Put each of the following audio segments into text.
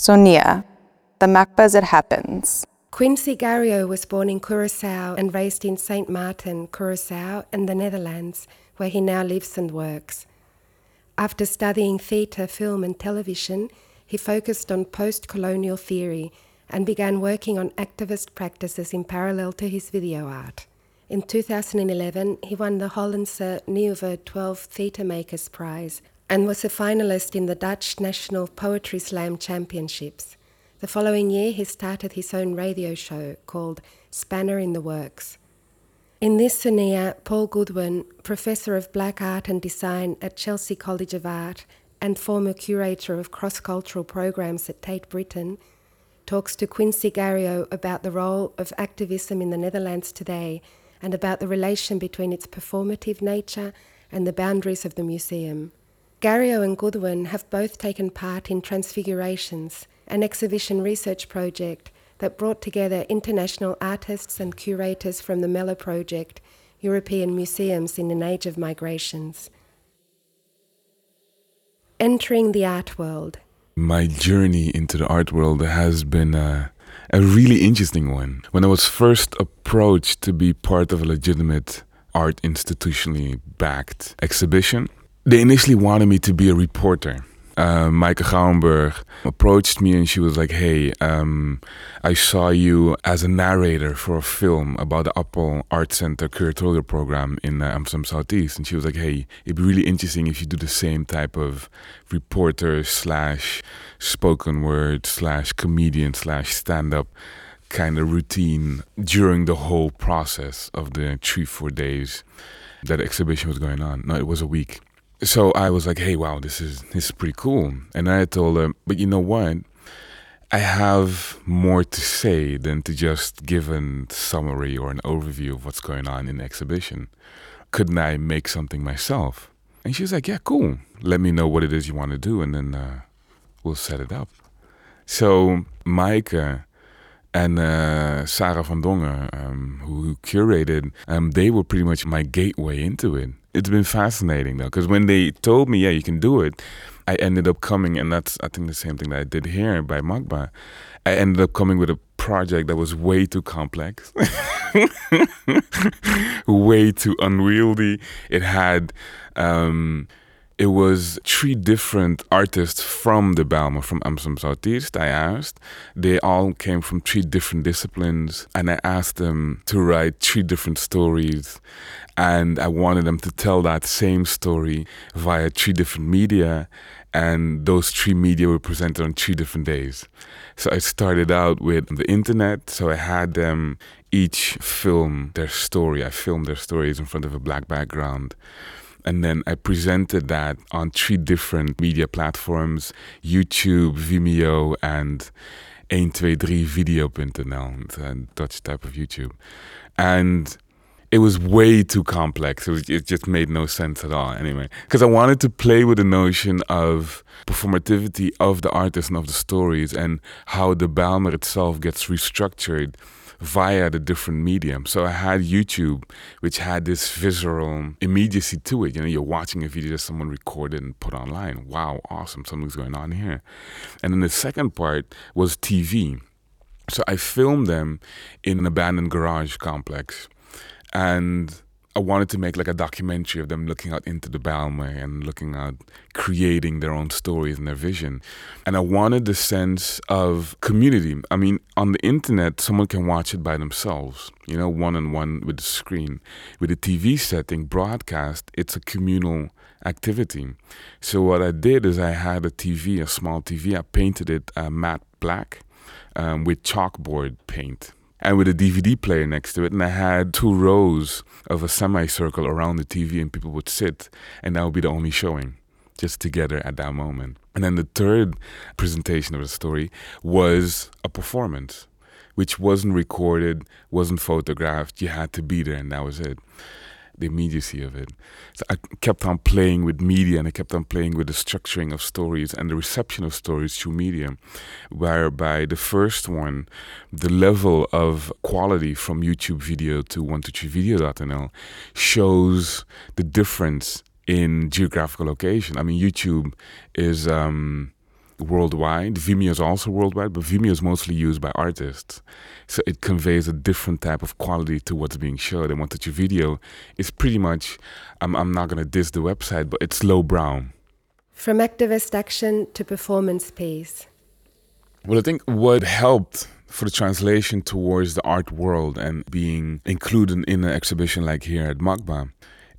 Sonia, the MACBA it happens. Quinsy Gario was born in Curacao and raised in St. Martin, Curacao, and the Netherlands, where he now lives and works. After studying theatre, film, and television, he focused on post colonial theory and began working on activist practices in parallel to his video art. In 2011, he won the Hollandse Nieuwe 12 Theatre Makers Prize and was a finalist in the Dutch National Poetry Slam Championships. The following year, he started his own radio show called Spanner in the Works. In this Sonia, Paul Goodwin, professor of black art and design at Chelsea College of Art and former curator of cross cultural programs at Tate Britain, talks to Quinsy Gario about the role of activism in the Netherlands today and about the relation between its performative nature and the boundaries of the museum. Gario and Goodwin have both taken part in Transfigurations an exhibition research project that brought together international artists and curators from the MeLa Project, European museums in an age of migrations. Entering the art world. My journey into the art world has been a, a really interesting one. When I was first approached to be part of a legitimate art institutionally backed exhibition, they initially wanted me to be a reporter uh, Maaike Gouwenberg approached me and she was like, Hey, um, I saw you as a narrator for a film about the Appel Art Center curatorial program in uh, Amsterdam Southeast. And she was like, Hey, it'd be really interesting if you do the same type of reporter slash spoken word slash comedian slash stand up kind of routine during the whole process of the three, four days that exhibition was going on. No, it was a week so I was like, hey, wow, this is this is pretty cool. And I told her, but you know what? I have more to say than to just give a summary or an overview of what's going on in the exhibition. Couldn't I make something myself? And she was like, yeah, cool. Let me know what it is you want to do, and then uh, we'll set it up. So Maaike and uh, Sarah van Dongen, um, who, curated, um, they were pretty much my gateway into it it's been fascinating though, because when they told me, yeah, you can do it, I ended up coming, and that's I think the same thing that I did here by MACBA. I ended up coming with a project that was way too complex, way too unwieldy. It had um, it was three different artists from the Bijlmer, from Amsterdam Southeast. I asked. They all came from three different disciplines, and I asked them to write three different stories. And I wanted them to tell that same story via three different media, and those three media were presented on three different days. So I started out with the internet. So I had them each film their story. I filmed their stories in front of a black background. And then I presented that on three different media platforms YouTube, Vimeo, and 123video.nl, a Dutch type of YouTube. And it was way too complex. It, was, it just made no sense at all, anyway. Because I wanted to play with the notion of performativity of the artist and of the stories and how the Bijlmer itself gets restructured via the different medium. So I had YouTube, which had this visceral immediacy to it. You know, you're watching a video that someone recorded and put online. Wow, awesome, something's going on here. And then the second part was TV. So I filmed them in an abandoned garage complex. And I wanted to make like a documentary of them looking out into the Bijlmer and looking out, creating their own stories and their vision. And I wanted the sense of community. I mean, on the internet, someone can watch it by themselves, you know, one on one with the screen. With the TV setting, broadcast, it's a communal activity. So what I did is I had a TV, a small TV. I painted it uh, matte black um, with chalkboard paint and with a DVD player next to it. And I had two rows of a semicircle around the TV, and people would sit, and that would be the only showing, just together at that moment. And then the third presentation of the story was a performance, which wasn't recorded, wasn't photographed. You had to be there, and that was it the immediacy of it. So I kept on playing with media and I kept on playing with the structuring of stories and the reception of stories through media. Whereby the first one, the level of quality from YouTube video to 123video.nl shows the difference in geographical location. I mean, YouTube is. Um, worldwide. Vimeo is also worldwide, but Vimeo is mostly used by artists. So it conveys a different type of quality to what's being showed. And One Touch Video is pretty much, I'm, I'm not going to diss the website, but it's low brown. From activist action to performance piece. Well, I think what helped for the translation towards the art world and being included in an exhibition like here at MACBA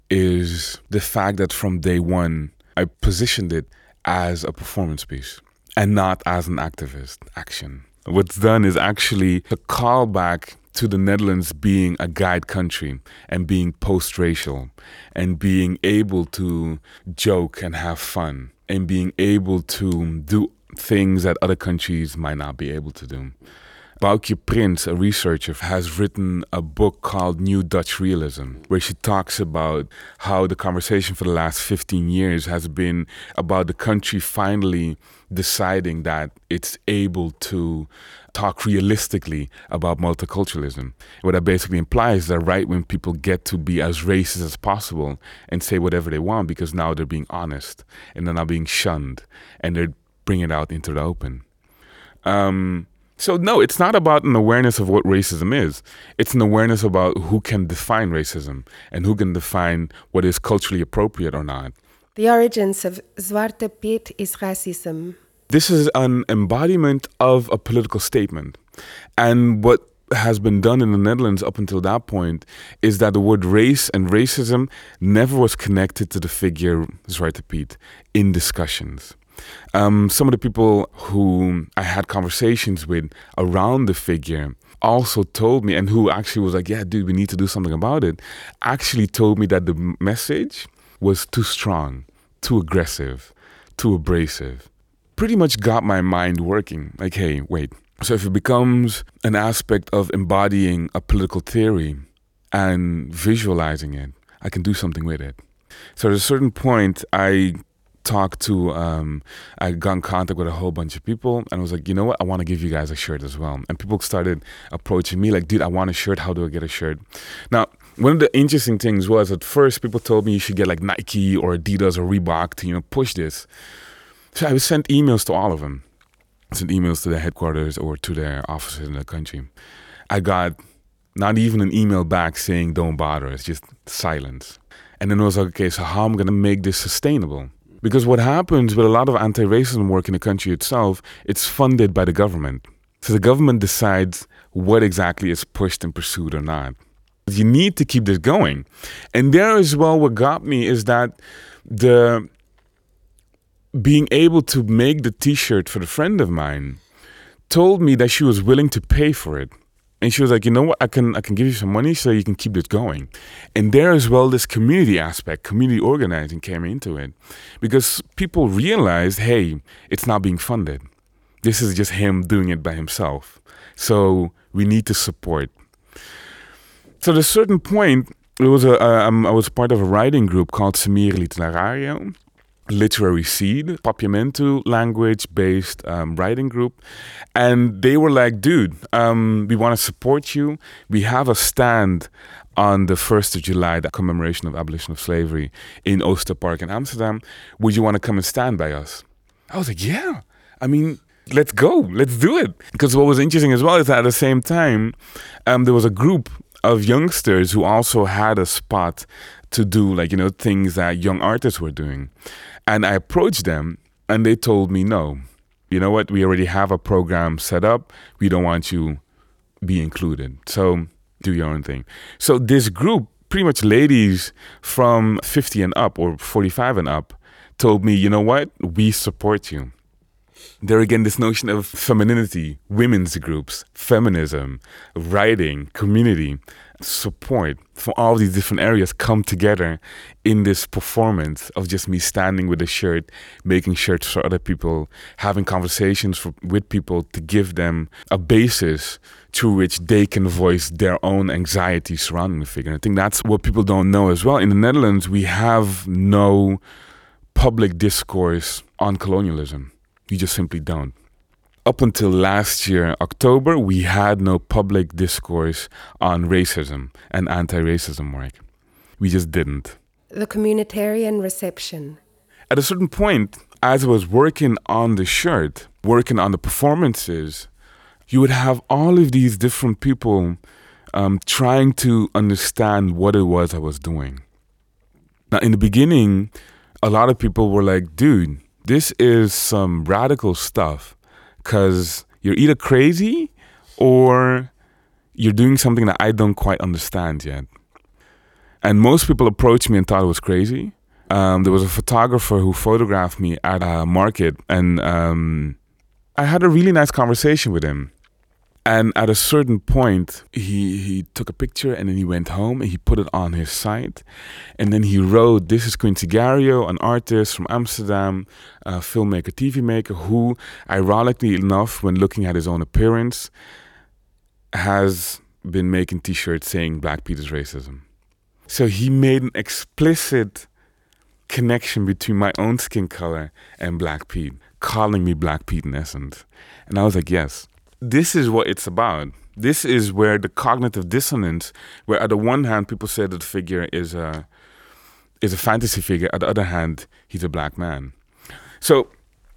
is the fact that from day one, I positioned it as a performance piece and not as an activist action. What's done is actually a callback to the Netherlands being a guide country and being post racial and being able to joke and have fun and being able to do things that other countries might not be able to do. Baukje Prins, a researcher, has written a book called New Dutch Realism, where she talks about how the conversation for the last 15 years has been about the country finally deciding that it's able to talk realistically about multiculturalism. What that basically implies is that right when people get to be as racist as possible and say whatever they want because now they're being honest and they're not being shunned and they're bringing it out into the open. Um, so no, it's not about an awareness of what racism is. It's an awareness about who can define racism and who can define what is culturally appropriate or not. The origins of Zwarte Piet is racism. This is an embodiment of a political statement. And what has been done in the Netherlands up until that point is that the word race and racism never was connected to the figure Zwarte Piet in discussions. Um, some of the people who I had conversations with around the figure also told me, and who actually was like, yeah, dude, we need to do something about it, actually told me that the message was too strong, too aggressive, too abrasive. Pretty much got my mind working. Like, hey, wait. So if it becomes an aspect of embodying a political theory and visualizing it, I can do something with it. So at a certain point, I talked to, um, I got in contact with a whole bunch of people and I was like, you know what? I want to give you guys a shirt as well. And people started approaching me like, dude, I want a shirt. How do I get a shirt? Now, one of the interesting things was at first people told me you should get like Nike or Adidas or Reebok to, you know, push this. So I sent emails to all of them. I sent emails to their headquarters or to their offices in the country. I got not even an email back saying don't bother. It's just silence. And then I was like, okay, so how am I going to make this sustainable? Because what happens with a lot of anti racism work in the country itself, it's funded by the government. So the government decides what exactly is pushed and pursued or not. You need to keep this going. And there as well, what got me is that the being able to make the t shirt for the friend of mine told me that she was willing to pay for it and she was like, you know what, I can I can give you some money so you can keep this going. And there as well, this community aspect, community organizing came into it. Because people realized, hey, it's not being funded. This is just him doing it by himself. So we need to support. So at a certain point, it was a, um, I was part of a writing group called Simia Literario literary seed, Papiamento language based um, writing group. And they were like, dude, um, we want to support you. We have a stand on the 1st of July, the commemoration of abolition of slavery in Oosterpark in Amsterdam. Would you want to come and stand by us? I was like, yeah. I mean, let's go, let's do it. Because what was interesting as well is that at the same time, um, there was a group of youngsters who also had a spot to do like you know things that young artists were doing and I approached them and they told me, no, you know what? We already have a program set up. We don't want you be included. So do your own thing. So this group, pretty much ladies from 50 and up or 45 and up, told me, you know what? We support you. There again, this notion of femininity, women's groups, feminism, writing, community support from all these different areas come together in this performance of just me standing with a shirt, making shirts for other people, having conversations for, with people to give them a basis to which they can voice their own anxiety surrounding the figure. I think that's what people don't know as well. In the Netherlands, we have no public discourse on colonialism. You just simply don't up until last year, October, we had no public discourse on racism and anti racism work. We just didn't. The communitarian reception. At a certain point, as I was working on the shirt, working on the performances, you would have all of these different people um, trying to understand what it was I was doing. Now, in the beginning, a lot of people were like, dude, this is some radical stuff because you're either crazy or you're doing something that I don't quite understand yet. And most people approached me and thought it was crazy. Um, there was a photographer who photographed me at a market, and um, I had a really nice conversation with him. And at a certain point, he, he took a picture and then he went home and he put it on his site. And then he wrote, This is Quinsy Gario, an artist from Amsterdam, a filmmaker, TV maker, who, ironically enough, when looking at his own appearance, has been making t shirts saying Black Pete is racism. So he made an explicit connection between my own skin color and Black Pete, calling me Black Pete in essence. And I was like, yes, this is what it's about. This is where the cognitive dissonance, where at the one hand people say that the figure is a is a fantasy figure, at the other hand he's a black man. So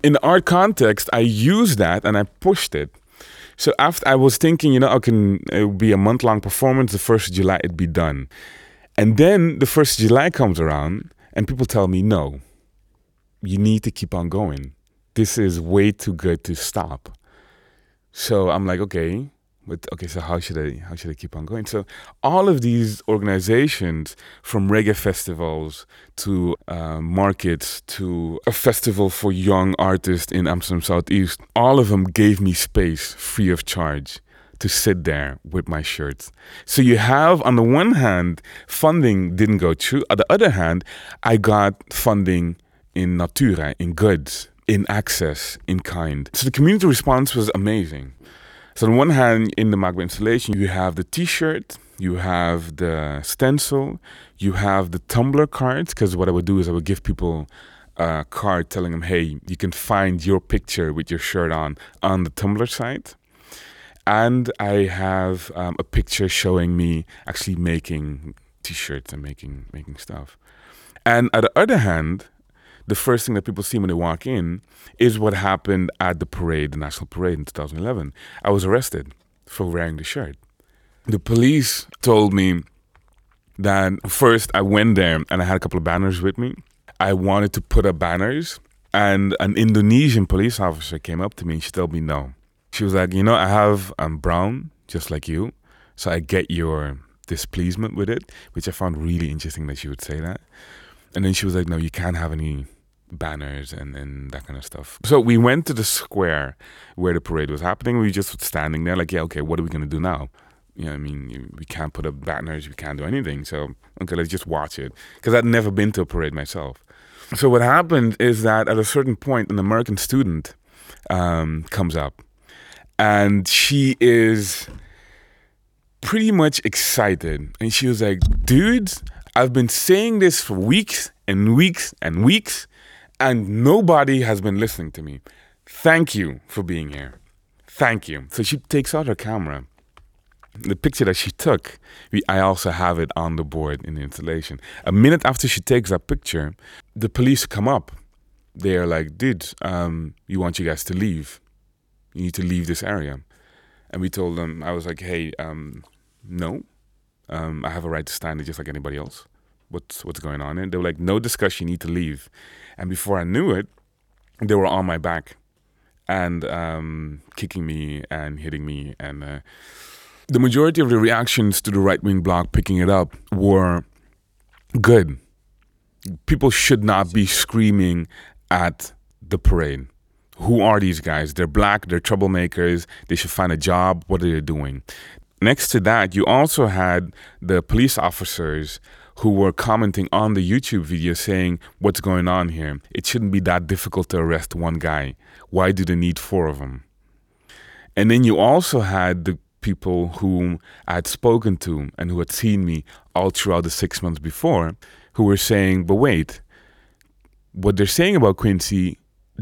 in the art context, I used that and I pushed it. So after I was thinking, you know, I can it would be a month long performance. The first of July, it'd be done, and then the first of July comes around, and people tell me, no, you need to keep on going. This is way too good to stop. So I'm like, okay, but okay, so how should I how should I keep on going? So all of these organizations, from reggae festivals to uh, markets to a festival for young artists in Amsterdam Southeast, all of them gave me space free of charge to sit there with my shirts. So you have, on the one hand, funding didn't go through. On the other hand, I got funding in natura, in goods, in access, in kind. So the community response was amazing. So on one hand, in the MACBA installation, you have the T-shirt, you have the stencil, you have the Tumblr cards. Because what I would do is I would give people a card telling them, "Hey, you can find your picture with your shirt on on the Tumblr site." and I have um, a picture showing me actually making t-shirts and making making stuff. And at the other hand, the first thing that people see when they walk in is what happened at the parade, the national parade in 2011. I was arrested for wearing the shirt. The police told me that first I went there and I had a couple of banners with me. I wanted to put up banners, and an Indonesian police officer came up to me and she told me no she was like, you know, I have I'm brown just like you, so I get your displeasement with it, which I found really interesting that she would say that. And then she was like, no, you can't have any banners and, and that kind of stuff. So we went to the square where the parade was happening. We were just standing there like, yeah, okay, what are we going to do now? You know, I mean, we can't put up banners, we can't do anything. So, okay, let's just watch it. Because I'd never been to a parade myself. So what happened is that at a certain point, an American student um, comes up and she is pretty much excited. And she was like, dudes, I've been saying this for weeks and weeks and weeks, and nobody has been listening to me. Thank you for being here. Thank you. So she takes out her camera. The picture that she took, we, I also have it on the board in the installation. A minute after she takes that picture, the police come up. They're like, dude, um, we want you guys to leave you need to leave this area. And we told them, I was like, hey, um, no, um, I have a right to stand there just like anybody else. What's what's going on? And they were like, no discussion, you need to leave. And before I knew it, they were on my back and um, kicking me and hitting me. And uh, the majority of the reactions to the right wing bloc picking it up were good. People should not be screaming at the parade who are these guys? They're black, they're troublemakers, they should find a job. What are they doing? Next to that, you also had the police officers who were commenting on the YouTube video saying, What's going on here? It shouldn't be that difficult to arrest one guy. Why do they need four of them? And then you also had the people whom I had spoken to and who had seen me all throughout the six months before who were saying, But wait, what they're saying about Quinsy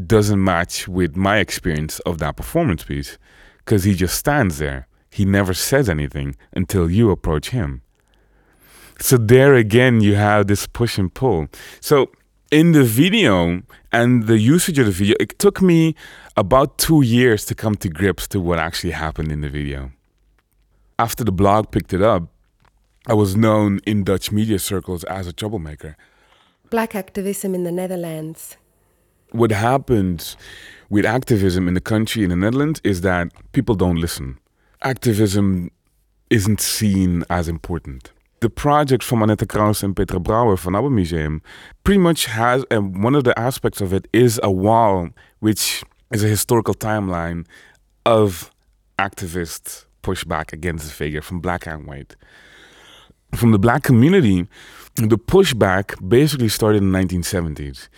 doesn't match with my experience of that performance piece because he just stands there. He never says anything until you approach him. So there again, you have this push and pull. So in the video and the usage of the video, it took me about two years to come to grips to what actually happened in the video. After the blog picked it up, I was known in Dutch media circles as a troublemaker. Black activism in the Netherlands. What happens with activism in the country in the Netherlands is that people don't listen. Activism isn't seen as important. The project from Annette Krauss and Petra Bauer from ABBA Museum pretty much has, and one of the aspects of it is a wall, which is a historical timeline of activist pushback against the figure from black and white. From the black community, the pushback basically started in the 1970s.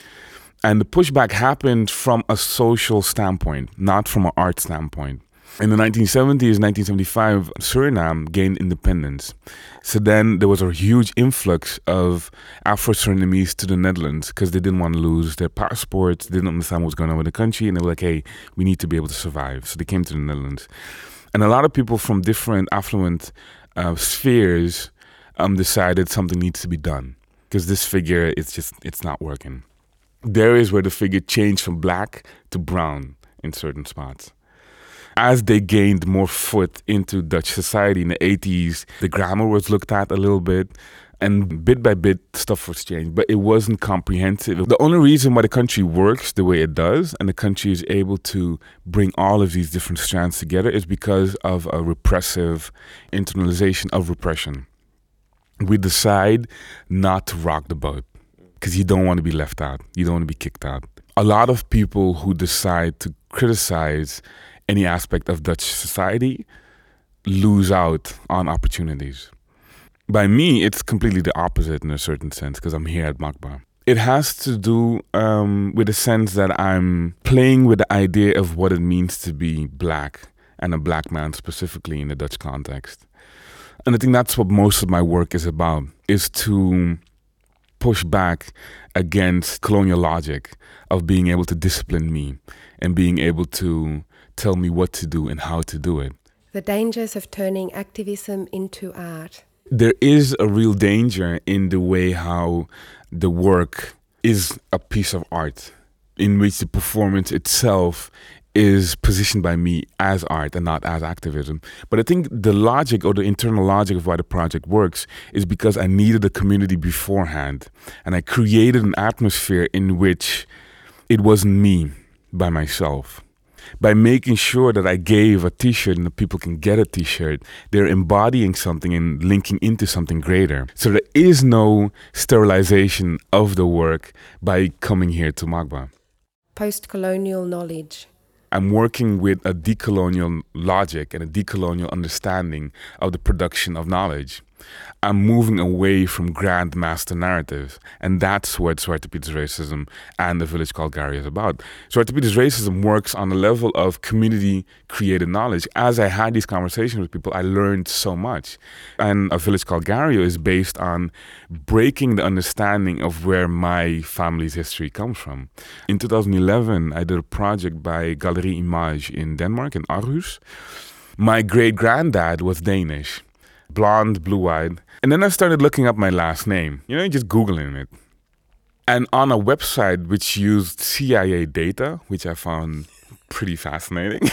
And the pushback happened from a social standpoint, not from an art standpoint. In the 1970s, 1975, Suriname gained independence. So then there was a huge influx of Afro Surinamese to the Netherlands because they didn't want to lose their passports, didn't understand what was going on with the country, and they were like, hey, we need to be able to survive. So they came to the Netherlands. And a lot of people from different affluent uh, spheres um, decided something needs to be done because this figure, it's just, it's not working there is where the figure changed from black to brown in certain spots. As they gained more foot into Dutch society in the 80s, the grammar was looked at a little bit, and bit by bit, stuff was changed, but it wasn't comprehensive. The only reason why the country works the way it does and the country is able to bring all of these different strands together is because of a repressive internalization of repression. We decide not to rock the boat because you don't want to be left out. You don't want to be kicked out. A lot of people who decide to criticize any aspect of Dutch society lose out on opportunities. By me, it's completely the opposite in a certain sense because I'm here at MACBA. It has to do um, with the sense that I'm playing with the idea of what it means to be black and a black man specifically in the Dutch context. And I think that's what most of my work is about, is to push back against colonial logic of being able to discipline me and being able to tell me what to do and how to do it. The dangers of turning activism into art. There is a real danger in the way how the work is a piece of art, in which the performance itself is positioned by me as art and not as activism. But I think the logic or the internal logic of why the project works is because I needed a community beforehand and I created an atmosphere in which it wasn't me by myself. By making sure that I gave a t shirt and that people can get a t shirt, they're embodying something and linking into something greater. So there is no sterilization of the work by coming here to MACBA. Post colonial knowledge. I'm working with a decolonial logic and a decolonial understanding of the production of knowledge. I'm moving away from grand master narratives. And that's what Zwarte Piet's racism and the village called Gario is about. Zwarte Piet's racism works on the level of community created knowledge. As I had these conversations with people, I learned so much. And a village called Gario is based on breaking the understanding of where my family's history comes from. In 2011, I did a project by Galleri Image in Denmark, in Aarhus. My great granddad was Danish blonde, blue eyed. And then I started looking up my last name, you know, just Googling it. And on a website which used CIA data, which I found pretty fascinating,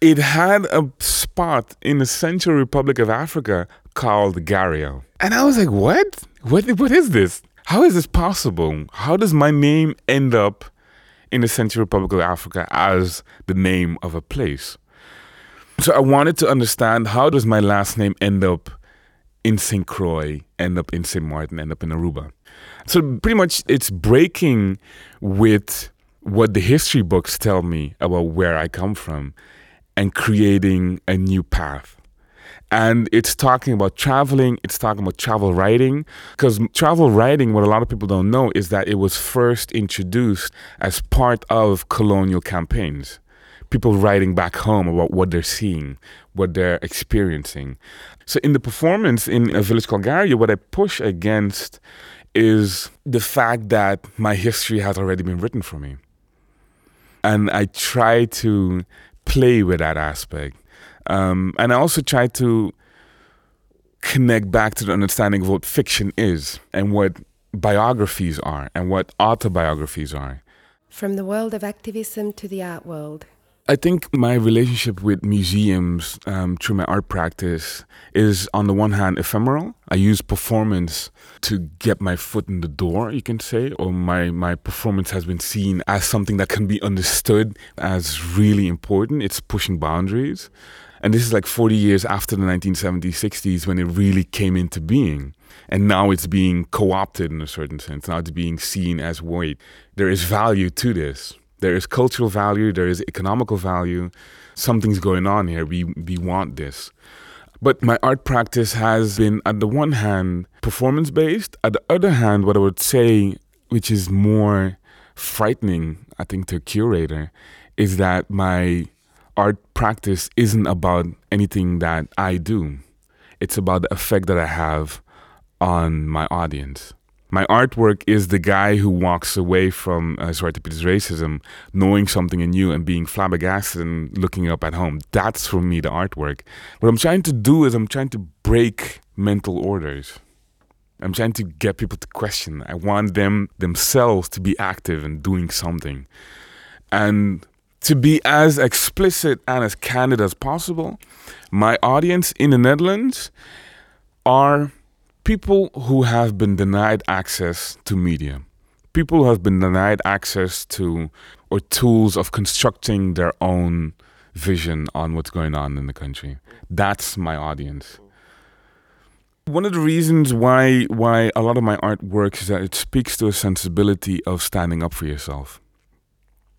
it had a spot in the Central Republic of Africa called Gario. And I was like, what? What, what is this? How is this possible? How does my name end up in the Central Republic of Africa as the name of a place? So I wanted to understand how does my last name end up in St. Croix, end up in St. Martin, end up in Aruba. So pretty much it's breaking with what the history books tell me about where I come from and creating a new path. And it's talking about traveling, it's talking about travel writing. Because travel writing, what a lot of people don't know, is that it was first introduced as part of colonial campaigns people writing back home about what they're seeing, what they're experiencing. So in the performance in a village called Gario, what I push against is the fact that my history has already been written for me. And I try to play with that aspect. Um, and I also try to connect back to the understanding of what fiction is and what biographies are and what autobiographies are. From the world of activism to the art world. I think my relationship with museums um, through my art practice is, on the one hand, ephemeral. I use performance to get my foot in the door, you can say, or my, my performance has been seen as something that can be understood as really important. It's pushing boundaries. And this is like 40 years after the 1970s, 60s when it really came into being. And now it's being co opted in a certain sense. Now it's being seen as wait, there is value to this there is cultural value, there is economical value. Something's going on here. We we want this. But my art practice has been, at the one hand, performance based. At the other hand, what I would say, which is more frightening, I think, to a curator, is that my art practice isn't about anything that I do. It's about the effect that I have on my audience my artwork is the guy who walks away from uh, Zwarte racism, knowing something new and being flabbergasted and looking up at home. That's for me the artwork. What I'm trying to do is I'm trying to break mental orders. I'm trying to get people to question. I want them themselves to be active and doing something. And to be as explicit and as candid as possible, my audience in the Netherlands are people who have been denied access to media, people who have been denied access to or tools of constructing their own vision on what's going on in the country. That's my audience. One of the reasons why why a lot of my art works is that it speaks to a sensibility of standing up for yourself.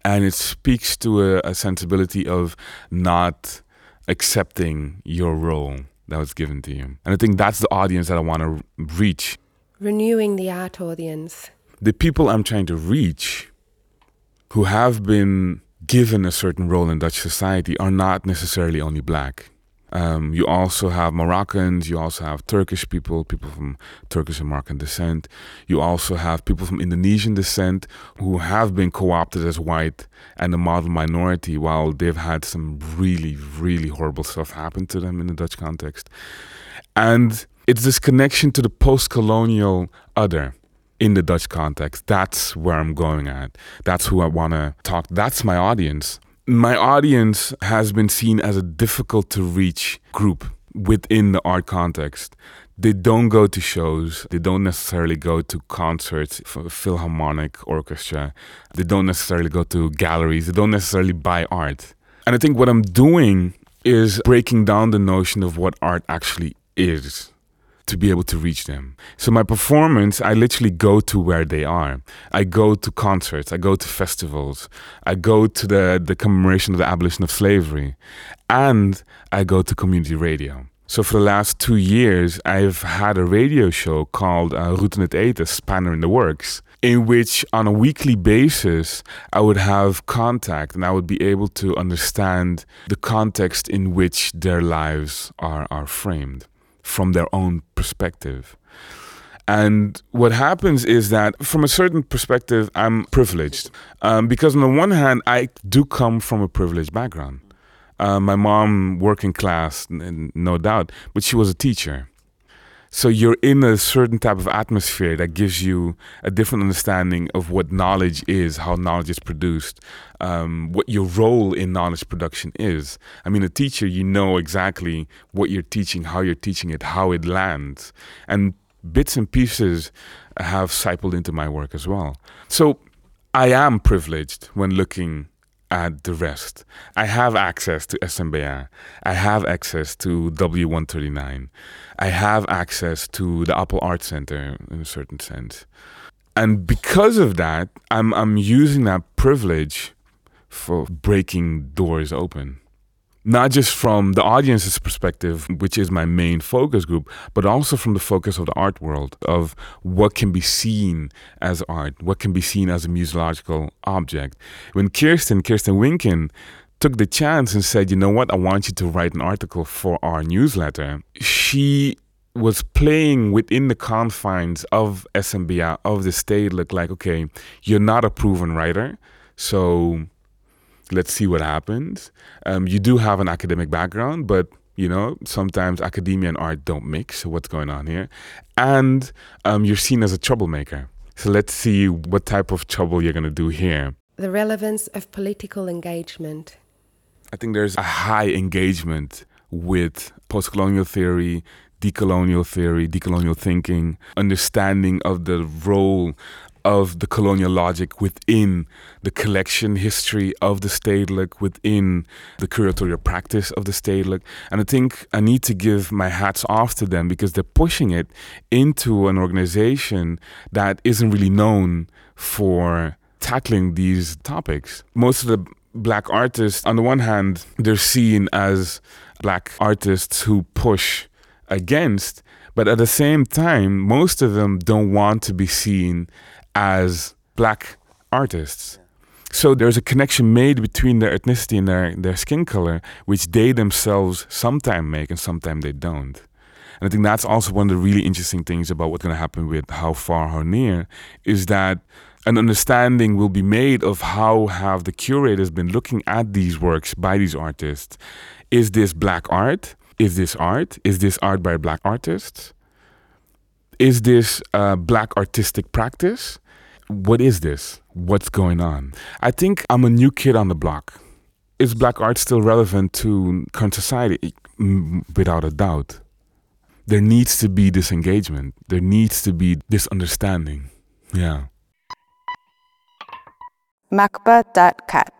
And it speaks to a, a sensibility of not accepting your role that was given to you. And I think that's the audience that I want to reach. Renewing the art audience. The people I'm trying to reach who have been given a certain role in Dutch society are not necessarily only black. Um, you also have Moroccans, you also have Turkish people, people from Turkish and Moroccan descent. You also have people from Indonesian descent who have been co opted as white and a model minority while they've had some really, really horrible stuff happen to them in the Dutch context. And it's this connection to the post colonial other in the Dutch context. That's where I'm going at. That's who I want to talk. That's my audience my audience has been seen as a difficult to reach group within the art context. They don't go to shows, they don't necessarily go to concerts, philharmonic orchestra, they don't necessarily go to galleries, they don't necessarily buy art. And I think what I'm doing is breaking down the notion of what art actually is to be able to reach them. So my performance, I literally go to where they are. I go to concerts, I go to festivals, I go to the, the commemoration of the abolition of slavery, and I go to community radio. So for the last two years, I've had a radio show called uh, Route het Eten, Spanner in the Works, in which on a weekly basis, I would have contact and I would be able to understand the context in which their lives are, are framed from their own perspective. And what happens is that, from a certain perspective, I'm privileged. Um, because, on the one hand, I do come from a privileged background. Uh, my mom, working class, no doubt, but she was a teacher. So you're in a certain type of atmosphere that gives you a different understanding of what knowledge is, how knowledge is produced, um, what your role in knowledge production is. I mean, a teacher, you know exactly what you're teaching, how you're teaching it, how it lands. And bits and pieces have siphoned into my work as well. So I am privileged when looking at the rest. I have access to SMBA. I have access to W139. I have access to the Appel Art Center in a certain sense. And because of that, I'm, I'm using that privilege for breaking doors open not just from the audience's perspective, which is my main focus group, but also from the focus of the art world, of what can be seen as art, what can be seen as a museological object. When Kerstin, Kerstin Winking, took the chance and said, you know what, I want you to write an article for our newsletter, she was playing within the confines of SMBA, of the state, look like, okay, you're not a proven writer, so let's see what happens. Um, you do have an academic background, but You know, sometimes academia and art don't mix. So what's going on here? And um, you're seen as a troublemaker. So let's see what type of trouble you're going to do here. The relevance of political engagement. I think there's a high engagement with post colonial theory, decolonial theory, decolonial thinking, understanding of the role of the colonial logic within the collection history of the stedelijk, within the curatorial practice of the stedelijk. And I think I need to give my hats off to them because they're pushing it into an organization that isn't really known for tackling these topics. Most of the black artists, on the one hand, they're seen as black artists who push against, but at the same time, most of them don't want to be seen as black artists. So there's a connection made between their ethnicity and their, their skin color, which they themselves sometimes make and sometimes they don't. And I think that's also one of the really interesting things about what's going to happen with How Far, How Near, is that an understanding will be made of how have the curators been looking at these works by these artists. Is this black art? Is this art? Is this art by black artists? Is this uh, black artistic practice? What is this? What's going on? I think I'm a new kid on the block. Is black art still relevant to current society? Without a doubt. There needs to be this engagement. There needs to be this understanding. Yeah. Macba.cat.